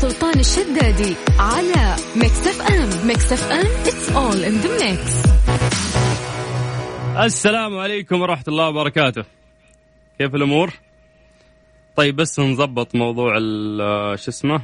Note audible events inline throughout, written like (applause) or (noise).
سلطان الشدادي على Mix FM Mix FM it's all in the mix. السلام عليكم ورحمة الله وبركاته. كيف الأمور؟ طيب بس نظبط موضوع ال- شو اسمه؟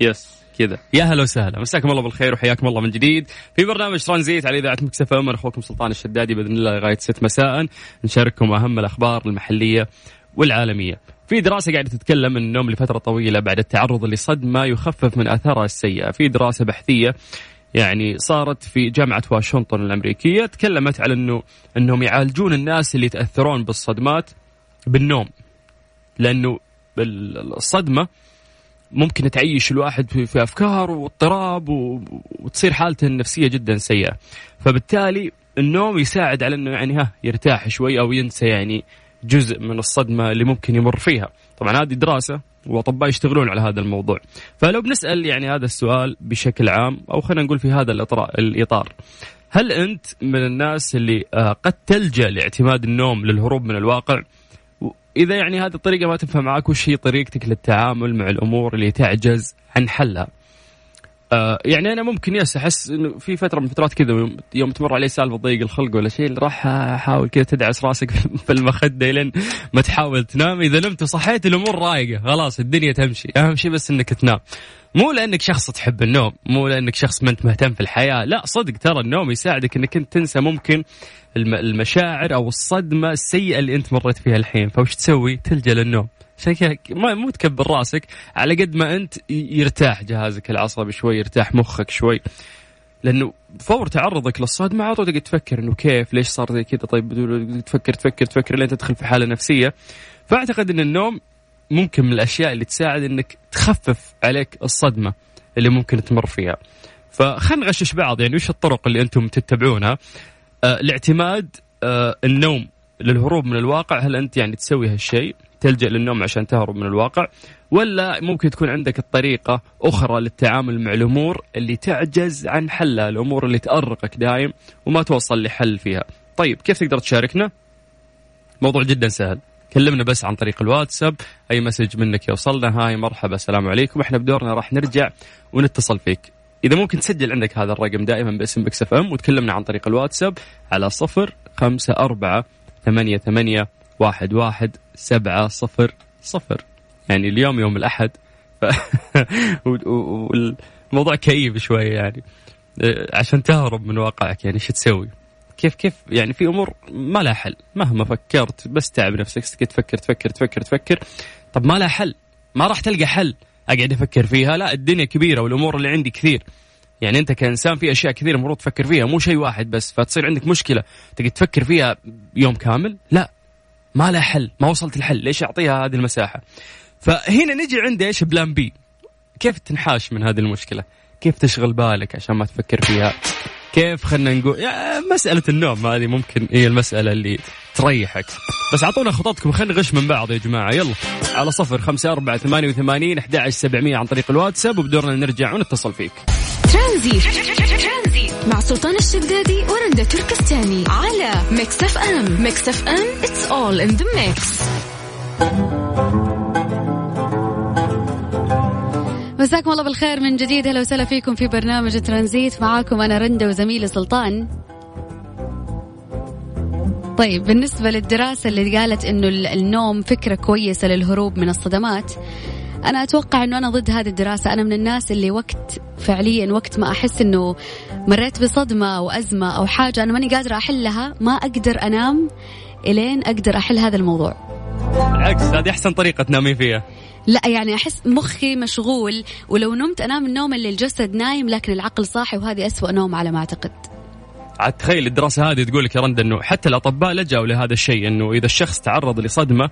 yes كذا. يا هلا وسهلا. مساكم الله بالخير وحياكم الله من جديد. في برنامج ترانزيت على إذاعة Mix FM أخوكم سلطان الشدادي بإذن الله لغاية 6 مساء. نشارككم أهم الأخبار المحلية والعالمية. في دراسة قاعدة تتكلم ان النوم لفترة طويلة بعد التعرض لصدمة يخفف من آثارها السيئة، في دراسة بحثية يعني صارت في جامعة واشنطن الأمريكية تكلمت على انه إنهم يعالجون الناس اللي يتأثرون بالصدمات بالنوم. لأنه الصدمة ممكن تعيش الواحد في, أفكار واضطراب وتصير حالته النفسية جدا سيئة فبالتالي النوم يساعد على إنه يعني ها يرتاح شوي أو ينسى يعني جزء من الصدمة اللي ممكن يمر فيها. طبعا هذه دراسة وأطباء يشتغلون على هذا الموضوع. فلو بنسأل يعني هذا السؤال بشكل عام أو خلينا نقول في هذا الإطار هل أنت من الناس اللي آه، قد تلجأ لاعتماد النوم للهروب من الواقع؟ اذا يعني هذه الطريقة ما تنفع معك وش هي طريقتك للتعامل مع الأمور اللي تعجز عن حلها؟ آه يعني أنا ممكن يس أحس إنه في فترة من فترات كذا يوم, تمر علي سالفة ضيق الخلق ولا شيء راح أحاول كذا تدعس راسك (laughs) في المخدة لين ما تحاول تنام. إذا نمت وصحيت الأمور رايقة خلاص الدنيا تمشي. أهم شيء بس إنك تنام. مو لأنك شخص تحب النوم مو لأنك شخص ما أنت مهتم في الحياة. لا صدق ترى النوم يساعدك إنك أنت تنسى ممكن الم- المشاعر أو الصدمة السيئة اللي أنت مريت فيها الحين. فوش تسوي؟ تلجأ للنوم. عشان ما مو تكبر راسك على قد ما أنت يرتاح جهازك العصبي شوي يرتاح مخك شوي. لأنه فور تعرضك للصدمه على طول تفكر إنه كيف ليش صار زي كذا؟ طيب تفكر تفكر تفكر لين تدخل في حالة نفسية. فأعتقد إن النوم ممكن من الأشياء اللي تساعد إنك تخفف عليك الصدمة اللي ممكن تمر فيها. فخلينا نغشش بعض يعني وش الطرق اللي أنتم تتبعونها؟ آه الاعتماد آه النوم للهروب من الواقع هل أنت يعني تسوي هالشيء؟ تلجأ للنوم عشان تهرب من الواقع ولا ممكن تكون عندك الطريقة أخرى للتعامل مع الأمور اللي تعجز عن حلها الأمور اللي تأرقك دايم وما توصل لحل فيها. طيب كيف تقدر تشاركنا؟ موضوع جدا سهل. كلمنا بس عن طريق الواتساب أي message منك يوصلنا hi مرحبا السلام عليكم إحنا بدورنا راح نرجع ونتصل فيك. إذا ممكن تسجل عندك هذا الرقم دائما باسم Mix FM وتكلمنا عن طريق الواتساب على صفر خمسة أربعة ثمانية ثمانية واحد واحد سبعة صفر صفر. يعني اليوم يوم الأحد. ف... (laughs) والموضوع كئيب شوية يعني. أه، عشان تهرب من واقعك يعني شو تسوي؟ كيف كيف؟ يعني في أمور ما لها حل. مهما فكرت بس تعب نفسك. تقعد تفكر تفكر تفكر تفكر. طب ما لها حل. ما راح تلقى حل. أقعد أفكر فيها. لا الدنيا كبيرة والأمور اللي عندي كثير. يعني أنت كإنسان في أشياء كثيرة المفروض تفكر فيها. مو شيء واحد بس. فتصير عندك مشكلة. تقعد تفكر فيها يوم كامل؟ لا. ما لها حل ما وصلت الحل. ليش اعطيها هذه المساحة؟ فهنا نجي عند إيش؟ بلان بي. كيف تنحاش من هذه المشكلة؟ كيف تشغل بالك عشان ما تفكر فيها؟ كيف خلينا نقول يا مسألة النوم هذه ممكن هي المسألة اللي تريحك. بس أعطونا خططكم خلينا نغش من بعض يا جماعة. يلا. على صفر خمسة أربعة ثمانية وثمانين أحد عشر سبعمية عن طريق الواتساب وبدورنا نرجع ونتصل فيك. ترانزيت. مع سلطان الشدادي ورندا تركستاني على Mix FM. Mix FM it's all in the mix. مساكم الله بالخير من جديد. أهلا وسهلا فيكم في برنامج ترانزيت. معاكم أنا رندا وزميلي سلطان. طيب بالنسبة للدراسة اللي قالت إنه ال- النوم فكرة كويسة للهروب من الصدمات أنا أتوقع إنه أنا ضد هذه الدراسة. أنا من الناس اللي وقت فعليا وقت ما أحس إنه مريت بصدمة أو أزمة أو حاجة أنا ماني قادرة احلها ما أقدر أنام إلين أقدر أحل هذا الموضوع. بالعكس هذه أحسن طريقة تنامين فيها. لا يعني أحس مخي مشغول ولو نمت أنام النوم اللي الجسد نايم لكن العقل صاحي وهذه أسوأ نوم على ما أعتقد. عاد تخيل الدراسة هذه تقول لك يا رندا إنه حتى الأطباء لجأوا لهذا الشيء إنه إذا الشخص تعرض لصدمة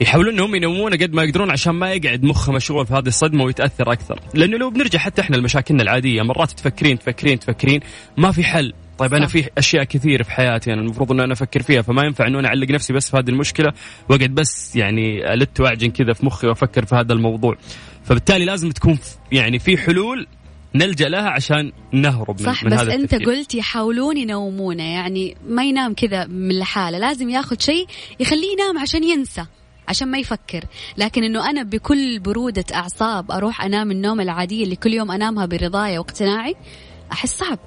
يحاولون إنهم ينومونه قد ما يقدرون عشان ما يقعد مخه مشغول في هذه الصدمة ويتأثر أكثر، لأنه لو بنرجع حتى إحنا لمشاكلنا العادية مرات تفكرين تفكرين تفكرين ما في حل، طيب أنا. في أشياء كثير في حياتي أنا المفروض ان أنا أفكر فيها فما ينفع إنه أنا أعلق نفسي بس في هذه المشكلة وأقعد بس يعني ألت وأعجن كذا في مخي وأفكر في هذا الموضوع، فبالتالي لازم تكون يعني في حلول نلجأ لها عشان نهرب من, صح من بس هذا أنت. قلت يحاولون ينومونه يعني ما ينام كذا من لحاله لازم ياخذ شيء يخليه ينام عشان ينسى عشان ما يفكر. لكن إنه أنا بكل برودة أعصاب أروح أنام النوم العادية اللي كل يوم أنامها برضاية واقتناعي أحس صعب.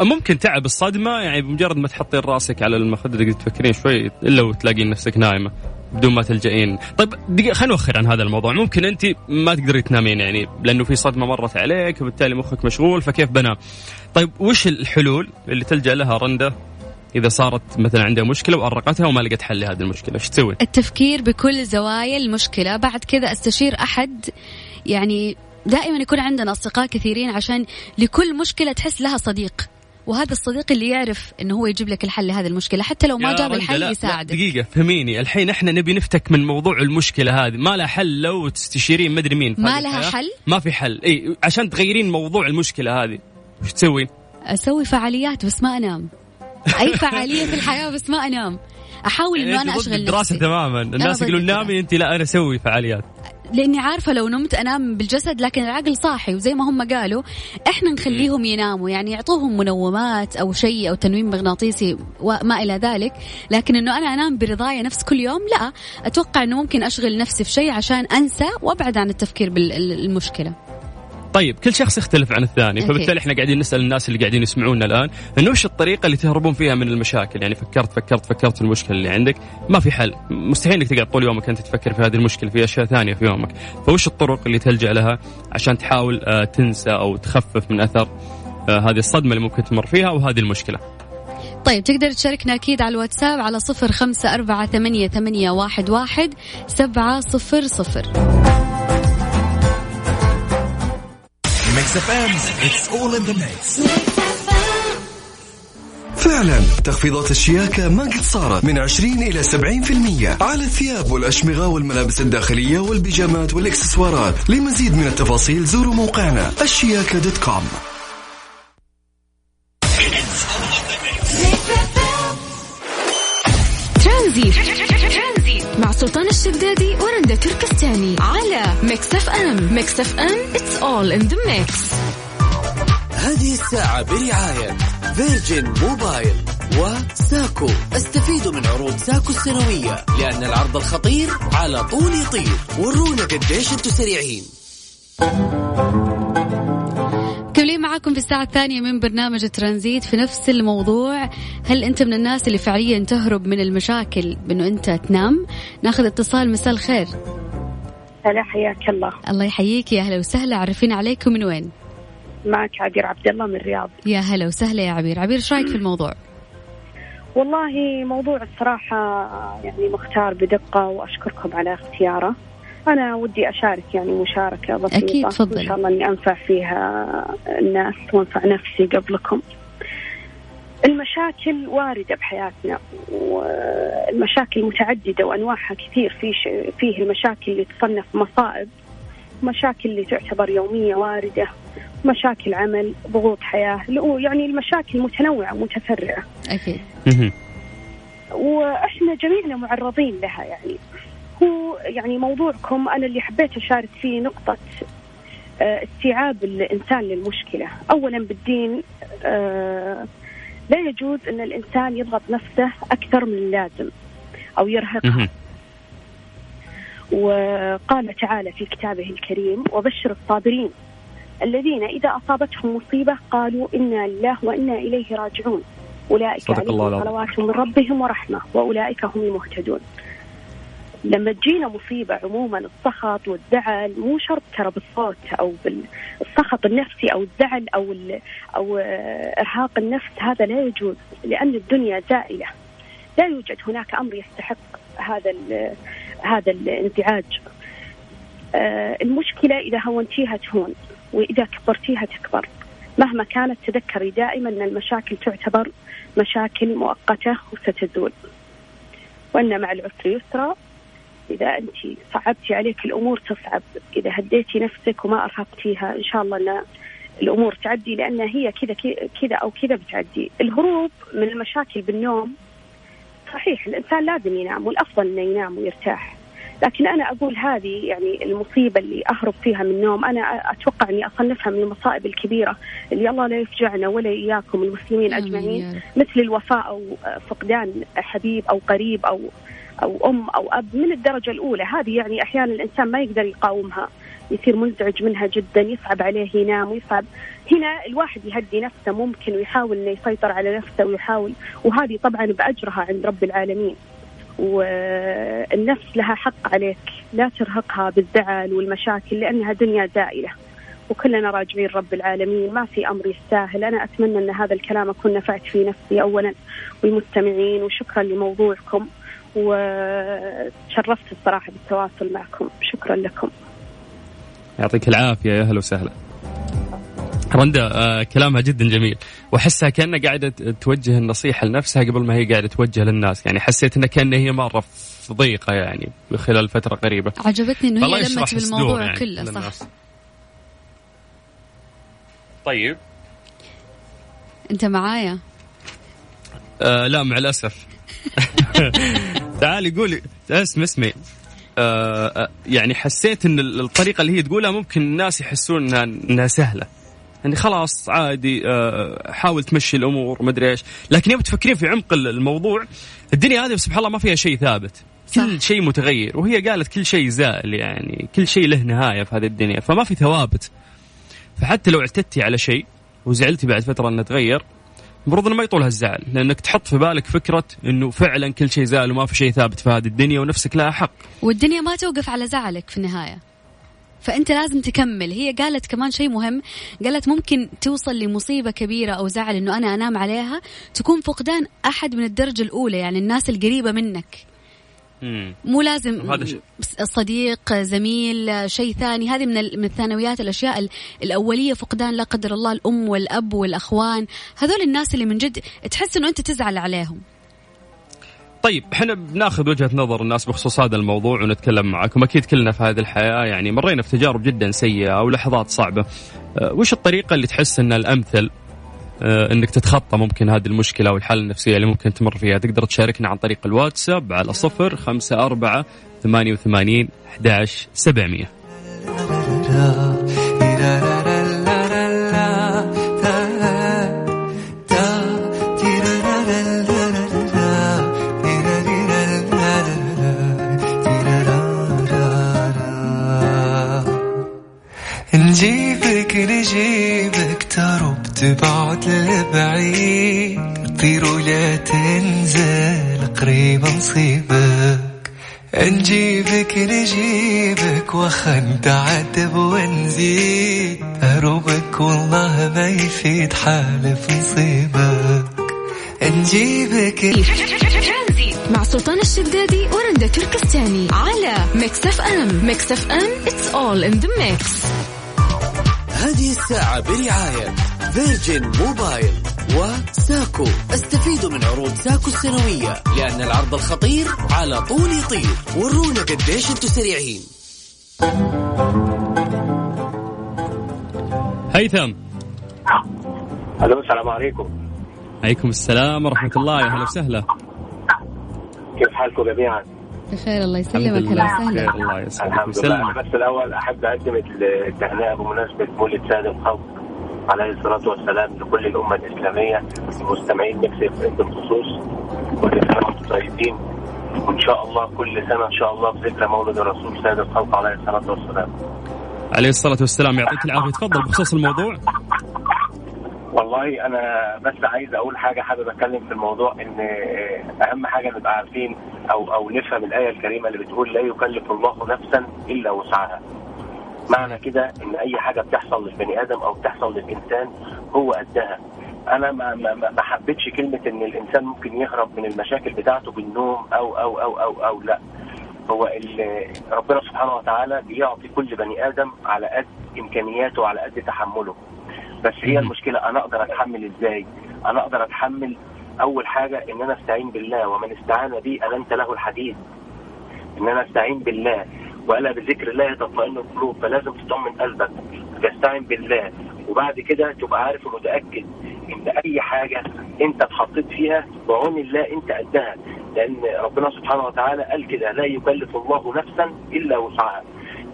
ممكن تعب الصدمة يعني بمجرد ما تحطين رأسك على المخدة تقدر تفكرين شوي إلا وتلاقين نفسك نايمة. بدون ما تلجئين. طيب دقيقة خلينا نوخر عن هذا الموضوع. ممكن أنت ما تقدري تنامين يعني لأنه في صدمة مرت عليك وبالتالي مخك مشغول فكيف بنام؟ طيب وش الحلول اللي تلجأ لها رندة إذا صارت مثلا عندها مشكلة وأرقتها وما لقت حل لهذه المشكلة؟ إيش تسوي؟ التفكير بكل زوايا المشكلة. بعد كذا أستشير أحد يعني دائما يكون عندنا أصدقاء كثيرين عشان لكل مشكلة تحس لها صديق. وهذا الصديق اللي يعرف إنه هو يجيب لك الحل لهذه المشكلة حتى لو ما جاب الحل لا يساعدك. دقيقة فهميني. الحين إحنا نبي نفتك من موضوع المشكلة هذه. ما لها حل لو تستشيرين مدري مين ما لها حل؟ ما في حل. إي عشان تغيرين موضوع المشكلة هذه. وش تسوي؟ أسوي فعاليات بس ما أنام. أي فعالية في الحياة بس ما أنام. أحاول إنه أنا أشغل نفسي. دراسه تماما. الناس يقولون نامي أنت لا أنا أسوي فعاليات. لاني عارفه لو نمت انام بالجسد لكن العقل صاحي وزي ما هم قالوا إحنا نخليهم يناموا. يعني يعطوهم منومات أو شيء أو تنويم مغناطيسي وما إلى ذلك. لكن إنه أنا أنام برضايا نفس كل يوم لا. أتوقع إنه ممكن أشغل نفسي في شيء عشان أنسى وأبعد عن التفكير بالمشكلة. طيب كل شخص يختلف عن الثاني فبالتالي إحنا قاعدين نسأل الناس اللي قاعدين يسمعونا الآن إنه وش الطريقة اللي تهربون فيها من المشاكل؟ يعني فكرت فكرت فكرت في المشكلة اللي عندك ما في حل. مستحيل إنك تقعد طول يومك أنت تفكر في هذه المشكلة في أشياء ثانية في يومك. فوش الطرق اللي تلجأ لها عشان تحاول آه، تنسى أو تخفف من أثر آه، هذه الصدمة اللي ممكن تمر فيها وهذه المشكلة؟ طيب تقدر تشاركنا أكيد على الواتساب على صفر خمسة أربعة ثمانية, ثمانية واحد, واحد سبعة صفر صفر. ميكس اف ام اتس اول ان ذا ميكس فعلا تخفيضات الشياكة ما قد صارت من 20 إلى 70% على الثياب والأشمغة والملابس الداخلية والبيجامات والإكسسوارات. لمزيد من التفاصيل زوروا موقعنا الشياكة dot com. ترانزيت مع سلطان الشدادي ورندا تركستاني على ميكس اف ام ميكس اف ام it's all in the mix هذه الساعة برعاية فيرجن موبايل وساكو. استفيدوا من عروض ساكو السنوية لأن العرض الخطير على طول يطير. ورونا قديش أنتم سريعين. مكملين معاكم في الساعة الثانية من برنامج ترانزيت في نفس الموضوع. هل أنت من الناس اللي فعليا تهرب من المشاكل بأنه أنت تنام؟ ناخذ اتصال. مساء الخير. هلا حياك الله. الله يحييك. يا هلا وسهلا. عرفين عليكم من وين؟ معك عبير عبد الله من الرياض. يا هلا وسهلا يا عبير. عبير إيش رأيك في الموضوع؟ والله موضوع الصراحة يعني مختار بدقة وأشكركم على اختياره. أنا ودي أشارك يعني مشاركة بسيطة. أكيد تفضل إن شاء الله إني أنفع فيها الناس وأنفع نفسي قبلكم. المشاكل واردة بحياتنا والمشاكل متعددة وأنواعها كثير. في فيه المشاكل اللي تصنف مصائب مشاكل اللي تعتبر يومية واردة مشاكل عمل ضغوط حياة يعني المشاكل متنوعة متفرعة أكيد. وإحنا جميعنا معرضين لها يعني. هو يعني موضوعكم أنا اللي حبيت أشارك فيه نقطة آه، استيعاب الإنسان للمشكلة. أولا بالدين آه، لا يجوز أن الإنسان يضغط نفسه أكثر من اللازم أو يرهقها وقال تعالى في كتابه الكريم وبشر الصابرين الذين إذا أصابتهم مصيبة قالوا إنا لله وإنا إليه راجعون. أولئك عليهم صلوات من ربهم ورحمة وأولئك هم المهتدون. لما تجينا مصيبة عموما السخط والزعل مو شرط ترى بالصوت أو بالسخط النفسي أو الزعل أو أو إرهاق النفس هذا لا يجوز لأن الدنيا زائلة. لا يوجد هناك أمر يستحق هذا هذا الانزعاج آه، المشكلة إذا هونتيها تهون وإذا كبرتيها تكبر. مهما كانت تذكري دائما أن المشاكل تعتبر مشاكل مؤقتة وستزول. وأن مع العسر يسرا إذا أنت صعبتي عليك الأمور تصعب. إذا هديتي نفسك وما أرهقتيها إن شاء الله أن الأمور تعدي لأن هي كذا كذا أو كذا بتعدي. الهروب من المشاكل بالنوم صحيح الإنسان لازم ينام والأفضل أنه ينام ويرتاح. لكن أنا أقول هذه يعني المصيبة اللي أهرب فيها من النوم. أنا أتوقع أني أصنفها من المصائب الكبيرة اللي الله لا يفجعنا ولا إياكم المسلمين أجمعين مثل الوفاة أو فقدان حبيب أو قريب أو أو أم أو أب من الدرجة الأولى. هذه يعني أحيانا الإنسان ما يقدر يقاومها. يصير منزعج منها جدا يصعب عليه ينام ويصعب. هنا الواحد يهدي نفسه ممكن ويحاول إنه يسيطر على نفسه ويحاول. وهذه طبعا بأجرها عند رب العالمين. والنفس لها حق عليك. لا ترهقها بالزعل والمشاكل لأنها دنيا زائلة. وكلنا راجعين رب العالمين. ما في أمر يستاهل. أنا أتمنى أن هذا الكلام أكون نفعت فيه نفسي اولا. والمستمعين وشكرا لموضوعكم. وتشرفت الصراحة بالتواصل معكم. شكرا لكم. يعطيك العافية. يا أهلا وسهلا. رندا آه كلامها جدا جميل. واحسها كأنها قاعدة توجه النصيحة لنفسها قبل ما هي قاعدة توجه للناس. يعني حسيت إنها كأنها هي مرة في ضيقه يعني خلال فترة قريبة. عجبتني إنه هي لمت بالموضوع يعني كله صح. للناس. طيب. أنت معايا؟ آه لا مع الأسف. (laughs) تعالي قولي. اسمع اسمعي آه آه يعني حسيت إن الطريقة اللي هي تقولها ممكن الناس يحسون انها, إنها سهلة. يعني خلاص عادي آه حاول تمشي الأمور مدري إيش. لكن يوم تفكرين في عمق الموضوع الدنيا هذه سبحان الله ما فيها شيء ثابت. كل شيء متغير وهي قالت كل شيء زائل يعني كل شيء له نهاية في هذه الدنيا فما في ثوابت. فحتى لو اعتدتي على شيء وزعلتي بعد فترة إنه تغير المفروض إنه ما يطول هالزعل لأنك تحط في بالك فكرة إنه فعلا كل شيء زائل وما في شيء ثابت في هذه الدنيا ونفسك لها حق. والدنيا ما توقف على زعلك في النهاية. فأنت لازم تكمل. هي قالت كمان شيء مهم. قالت ممكن توصل لمصيبة كبيرة أو زعل إنه أنا أنام عليها تكون فقدان أحد من الدرجة الأولى يعني الناس القريبة منك. مو لازم صديق زميل شيء ثاني. هذه من من الثانويات الأشياء الأولية فقدان لا قدر الله الأم والأب والأخوان. هذول الناس اللي من جد تحس إنه أنت تزعل عليهم. طيب إحنا بناخذ وجهة نظر الناس بخصوص هذا الموضوع ونتكلم معكم. أكيد كلنا في هذه الحياة يعني مرينا في تجارب جدا سيئة أو لحظات صعبة. أه وش الطريقة اللي تحس انها الأمثل إنك تتخطى ممكن هذه المشكلة أو الحالة النفسية اللي ممكن تمر فيها. تقدر تشاركنا عن طريق الواتساب على صفر خمسة أربعة ثمانية وثمانين أحد سبعمية. وخن تعتب ونزيد أروبك والله ما يفيد حالف نصيبك. نجيبك مع سلطان الشدادي ورندا تركستاني على ميكس اف ام. ميكس اف ام it's all in the mix. هذه الساعة برعاية فيرجن موبايل وساكو. استفيدوا من عروض ساكو السنوية لأن العرض الخطير على طول يطير. ورونا قديش أنتم سريعين. هيثم. ألو السلام عليكم. عليكم السلام ورحمة الله يا هلا وسهلا. كيف حالكم جميعا؟ بخير الله يسلمك. أهلا وسهلا. الله يسلمك. الحمد لله. بس الأول أحب أقدم التهنئة بمناسبة مولد سيد الخلق عليه الصلاة والسلام لكل الأمة الإسلامية المستمعين مكس بالخصوص كل سنه وأنتم طيبين وان شاء الله كل سنة إن شاء الله بذكرى مولد الرسول سيد الخلق عليه الصلاة والسلام. عليه الصلاة والسلام يعطيك العافية تفضل بخصوص الموضوع. والله أنا بس عايز أقول حاجة حابب أتكلم في الموضوع إن أهم حاجة نبقى عارفين أو أو نفهم الآية الكريمة اللي بتقول لا يكلف الله نفسا إلا وسعها. معنى كده إن أي حاجة بتحصل للبني آدم أو بتحصل للإنسان هو قدها. أنا ما ما ما حبيتش كلمة إن الإنسان ممكن يهرب من المشاكل بتاعته بالنوم أو أو أو أو أو لا. هو ربنا سبحانه وتعالى بيعطي كل بني آدم على قد إمكانياته وعلى قد تحمله. بس هي المشكلة أنا أقدر أتحمل إزاي؟ أنا أقدر أتحمل أول حاجة إن أنا أستعين بالله ومن استعان بي النت له الحديد. إن أنا أستعين بالله وألا بذكر الله تطمئن القلوب فلازم تطمن قلبك تستعين بالله وبعد كده تبقى عارف ومتأكد إن أي حاجة أنت اتحطيت فيها بعون الله أنت قدها. لأن ربنا سبحانه وتعالى قال كده لا يكلف الله نفسا إلا وسعها.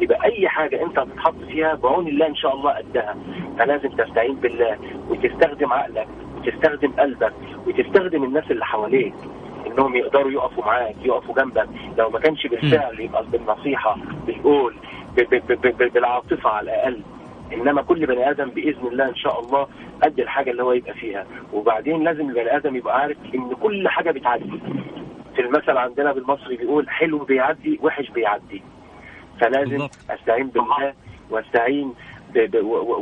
يبقى أي حاجة أنت هتتحط فيها بعون الله إن شاء الله قدها. فلازم تستعين بالله وتستخدم عقلك وتستخدم قلبك وتستخدم الناس اللي حواليك إنهم يقدروا يقفوا معاك يقفوا جنبك. لو ما كانش بالفعل يبقى بالنصيحة بالقول بالعاطفة على الأقل. إنما كل بني آدم بإذن الله إن شاء الله قد الحاجة اللي هو يبقى فيها. وبعدين لازم البني آدم يبقى عارف إن كل حاجة بتعدي. في المثل عندنا بالمصري بيقول حلو بيعدي وحش بيعدي. فلازم أستعين بالله وأستعين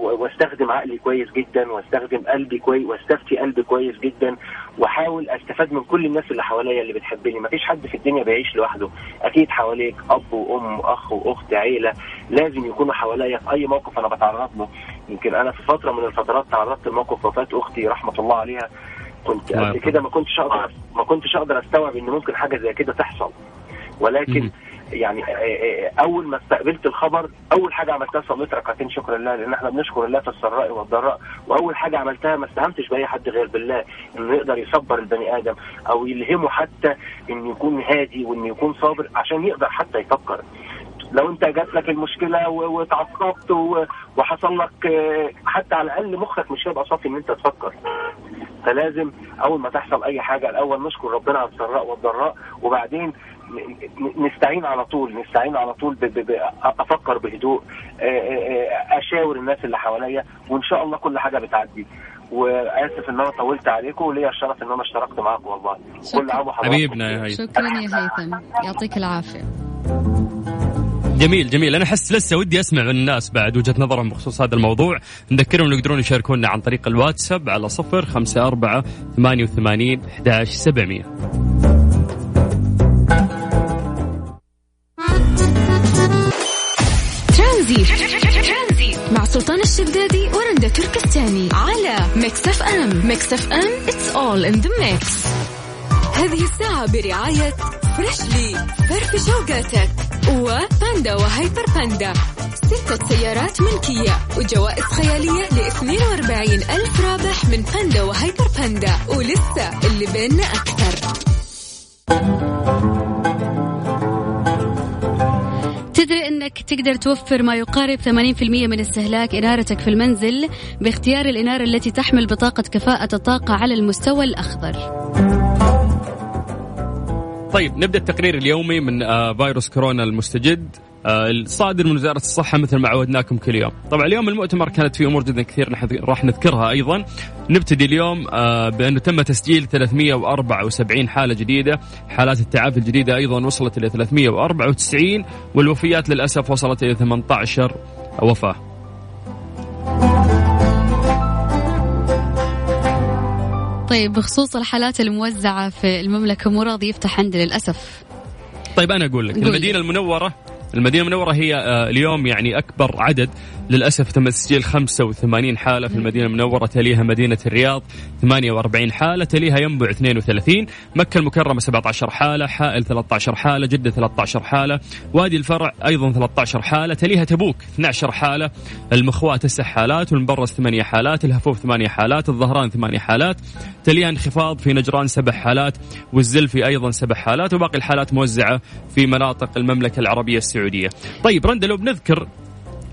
وأستخدم عقلي كويس جدا وأستخدم قلبي كويس وأستفتي قلبي كويس جدا وأحاول أستفاد من كل الناس اللي حواليا اللي بتحبني. ما فيش حد في الدنيا بيعيش لوحده. أكيد حواليك أب وأم وأخ وأخت عيلة. لازم يكونوا حواليا في أي موقف أنا بتعرض له. يمكن أنا في فترة من الفترات تعرضت لموقف وفاة أختي رحمة الله عليها. كنت قبل كده ما كنتش أقدر ما كنتش أقدر أستوعب إن ممكن حاجة زي كده تحصل. ولكن يعني آه، آه، آه، أول ما استقبلت الخبر أول حاجة عملتها صليت ركعتين شكرا لله لأن إحنا بنشكر الله في السراء والضراء وأول حاجة عملتها ما استهمتش بأي حد غير بالله إنه يقدر يصبر البني آدم أو يلهمه حتى إنه يكون هادي وإنه يكون صابر عشان يقدر حتى يفكر. لو أنت جات لك المشكلة وتعصبت وحصل لك حتى على الأقل مخك مش هيبقى صافي إن أنت تفكر. فلازم أول ما تحصل أي حاجة الأول نشكر ربنا على السراء والضراء وبعدين نستعين على طول نستعين على طول أفكر بهدوء أشاور الناس اللي حواليا وإن شاء الله كل حاجة بتعدي. وآسف إن أنا طولت عليكم وليا الشرف إن أنا اشتركت معاكم والله. كل عام وحضرتك حبيبنا يا هيثم. شكرا يا هيثم. يعطيك العافية. جميل جميل. أنا أحس لسه ودي أسمع من الناس بعد وجهة نظرهم بخصوص هذا الموضوع. نذكرهم يقدرون يشاركونا عن طريق الواتساب على صفر خمسة أربعة ثمانية وثمانين أحداش سبعمية. ميكس اف ام. ميكس اف ام it's all in the mix. هذه الساعة برعاية Freshly فرف شوقاتك. وباندا وهايبر باندا. ستة سيارات ملكية. وجوائز خيالية ل 42 ألف رابح من باندا وهايبر باندا. ولسه اللي بيننا أكثر. تدري إنك تقدر توفر ما يقارب 80% من استهلاك إنارتك في المنزل باختيار الإنارة التي تحمل بطاقة كفاءة الطاقة على المستوى الأخضر. طيب نبدأ التقرير اليومي من آه، فيروس كورونا المستجد الصادر من وزارة الصحة مثل ما عودناكم كل يوم. طبعا اليوم المؤتمر كانت فيه أمور جدا كثير راح نذكرها أيضا. نبتدي اليوم آه، بأنه تم تسجيل 374 حالة جديدة، حالات التعافي الجديدة أيضا وصلت إلى 394 والوفيات للأسف وصلت إلى 18 وفاة. طيب بخصوص الحالات الموزعة في المملكة مو راضي يفتح عندي للأسف طيب أنا أقول لك المدينة المنورة المدينة المنورة هي آه، اليوم يعني أكبر عدد للأسف تم تسجيل 85 حالة في المدينة المنورة تليها مدينة الرياض 48 حالة تليها ينبع 32 مكة المكرمة 17 حالة حائل 13 حالة جدة 13 حالة وادي الفرع أيضا 13 حالة تليها تبوك 12 حالة المخواة 9 حالات والمبرز 8 حالات الهفوف 8 حالات الظهران 8 حالات تليها انخفاض في نجران 7 حالات والزلفي أيضا 7 حالات وباقي الحالات موزعة في مناطق المملكة العربية السعودية طيب رندا لو بنذكر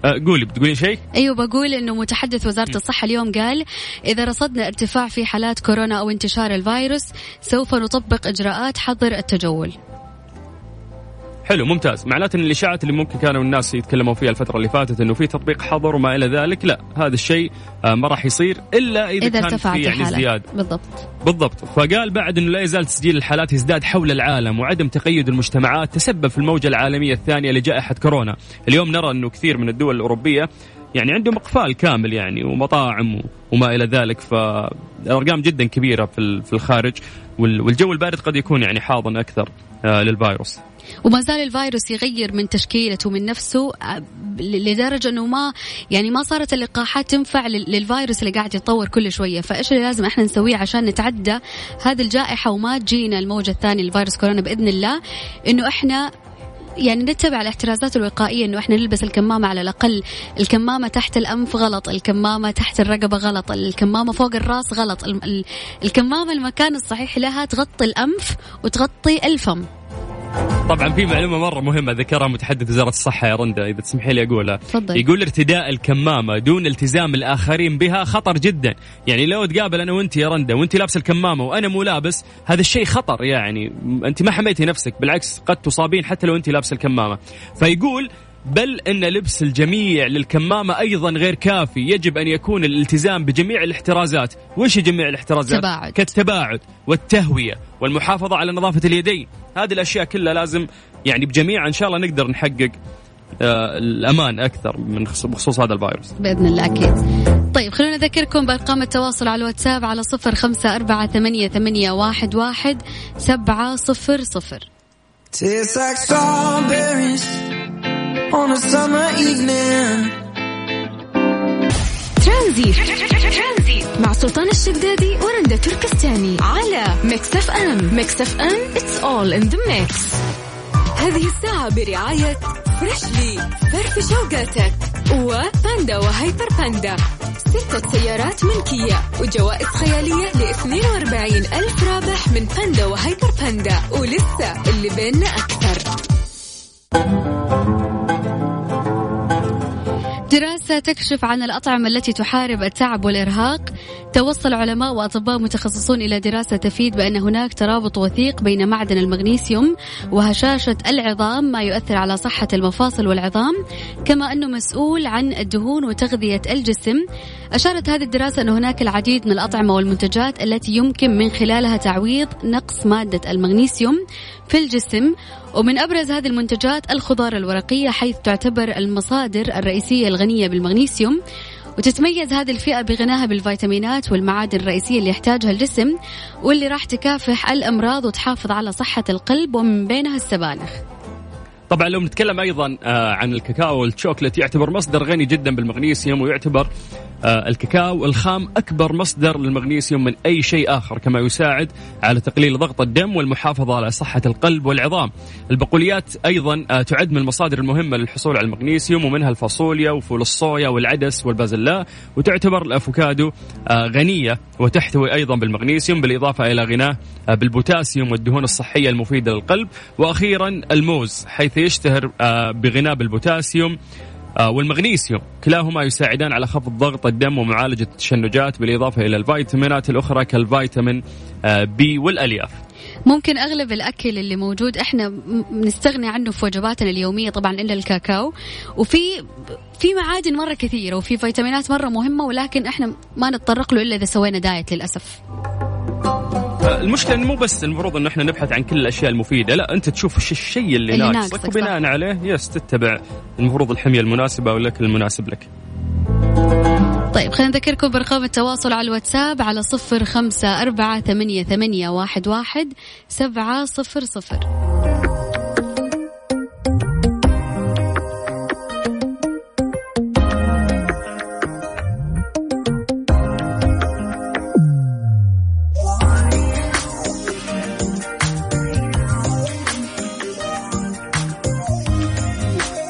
أه، قولي بتقولين شيء؟ أيوه بقول إنه متحدث وزارة الصحة اليوم قال إذا رصدنا ارتفاع في حالات كورونا أو انتشار الفيروس سوف نطبق إجراءات حظر التجول. حلو ممتاز. معناته إن الإشاعات اللي ممكن كانوا الناس يتكلموا فيها الفترة اللي فاتت إنه في تطبيق حظر وما إلى ذلك لا هذا الشيء آه، ما راح يصير إلا إذا, إذا كان في يعني ازدياد. بالضبط. بالضبط. فقال بعد إنه لا يزال تسجيل الحالات يزداد حول العالم وعدم تقيد المجتمعات تسبب في الموجة العالمية الثانية لجائحة كورونا. اليوم نرى إنه كثير من الدول الأوروبية يعني عندهم إقفال كامل يعني ومطاعم وما إلى ذلك فالارقام جدا كبيرة في الخارج والجو البارد قد يكون يعني حاضن أكثر آه، للفيروس. وما زال الفيروس يغير من تشكيلته من نفسه لدرجة إنه ما يعني ما صارت اللقاحات تنفع للفيروس اللي قاعد يتطور كل شوية. فإيش اللي لازم إحنا نسويه عشان نتعدى هذه الجائحة وما تجينا الموجة الثانية لفيروس كورونا بإذن الله؟ إنه إحنا يعني نتبع الاحترازات الوقائية إنه إحنا نلبس الكمامة على الأقل. الكمامة تحت الأنف غلط الكمامة تحت الرقبة غلط الكمامة فوق الراس غلط. الكمامة المكان الصحيح لها تغطي الأنف وتغطي الفم. طبعا في معلومة مرة مهمة ذكرها متحدث وزارة الصحة يا رندا إذا تسمحي لي أقولها. تفضل. يقول ارتداء الكمامة دون التزام الآخرين بها خطر جدا. يعني لو تقابل أنا وأنت يا رندا وأنت لابس الكمامة وأنا مو لابس هذا الشيء خطر يعني. أنت ما حميتي نفسك بالعكس قد تصابين حتى لو أنت لابس الكمامة. فيقول بل إن لبس الجميع للكمامة أيضا غير كافي، يجب أن يكون الالتزام بجميع الاحترازات، وش جميع الاحترازات؟ تباعد. كالتباعد والتهوية والمحافظة على نظافة اليدين، هذه الأشياء كلها لازم يعني بجميع إن شاء الله نقدر نحقق آه الأمان أكثر من بخصوص هذا الفيروس. بإذن الله أكيد. طيب خلونا نذكركم بأرقام التواصل على الواتساب على صفر خمسة أربعة ثمانية, ثمانية واحد, واحد سبعة صفر صفر. On a summer evening. ترانزيت مع سلطان الشدادي ورندا تركستاني على ميكس اف ام. ميكس اف ام it's all in the mix. هذه الساعة برعاية Freshly فرف شوقاتك وباندا وهايبر باندا. ستة سيارات ملكية وجوائز خيالية ل 42 ألف رابح من باندا وهايبر باندا. ولسه اللي بيننا أكثر. دراسة تكشف عن الأطعمة التي تحارب التعب والإرهاق. توصل علماء وأطباء متخصصون إلى دراسة تفيد بأن هناك ترابط وثيق بين معدن المغنيسيوم وهشاشة العظام ما يؤثر على صحة المفاصل والعظام كما أنه مسؤول عن الدهون وتغذية الجسم. أشارت هذه الدراسة أن هناك العديد من الأطعمة والمنتجات التي يمكن من خلالها تعويض نقص مادة المغنيسيوم. في الجسم ومن أبرز هذه المنتجات الخضار الورقية حيث تعتبر المصادر الرئيسية الغنية بالمغنيسيوم. وتتميز هذه الفئة بغناها بالفيتامينات والمعادن الرئيسية اللي يحتاجها الجسم واللي راح تكافح الأمراض وتحافظ على صحة القلب ومن بينها السبانخ. طبعا لو نتكلم أيضا آه، عن الكاكاو والشوكليت يعتبر مصدر غني جدا بالمغنيسيوم ويعتبر الكاكاو الخام أكبر مصدر للمغنيسيوم من أي شيء آخر كما يساعد على تقليل ضغط الدم والمحافظة على صحة القلب والعظام. البقوليات أيضا آه، تعد من المصادر المهمة للحصول على المغنيسيوم ومنها الفاصوليا وفول الصويا والعدس والبازلاء وتعتبر الأفوكادو آه، غنية وتحتوي أيضا بالمغنيسيوم بالإضافة إلى غناها بالبوتاسيوم والدهون الصحية المفيدة للقلب. وأخيرا الموز حيث يشتهر بغناه بالبوتاسيوم آه، والمغنيسيوم كلاهما يساعدان على خفض ضغط الدم ومعالجة التشنجات بالإضافة إلى الفيتامينات الأخرى كالفيتامين آه، بي والألياف. ممكن أغلب الأكل اللي موجود إحنا نستغني عنه في وجباتنا اليومية طبعا إلا الكاكاو. وفي في معادن مرة كثيرة وفي فيتامينات مرة مهمة ولكن إحنا ما نتطرق له إلا إذا سوينا دايت للأسف. المشكلة إنه مو بس المفروض إنه إحنا نبحث عن كل الأشياء المفيدة لا أنت تشوف إيش الشيء اللي, اللي ناقصك وبناء عليه يس تتبع المفروض الحمية المناسبة والأكل المناسب لك. طيب خلينا نذكركم برقم التواصل على الواتساب على صفر خمسة أربعة ثمانية, ثمانية واحد, واحد سبعة صفر صفر.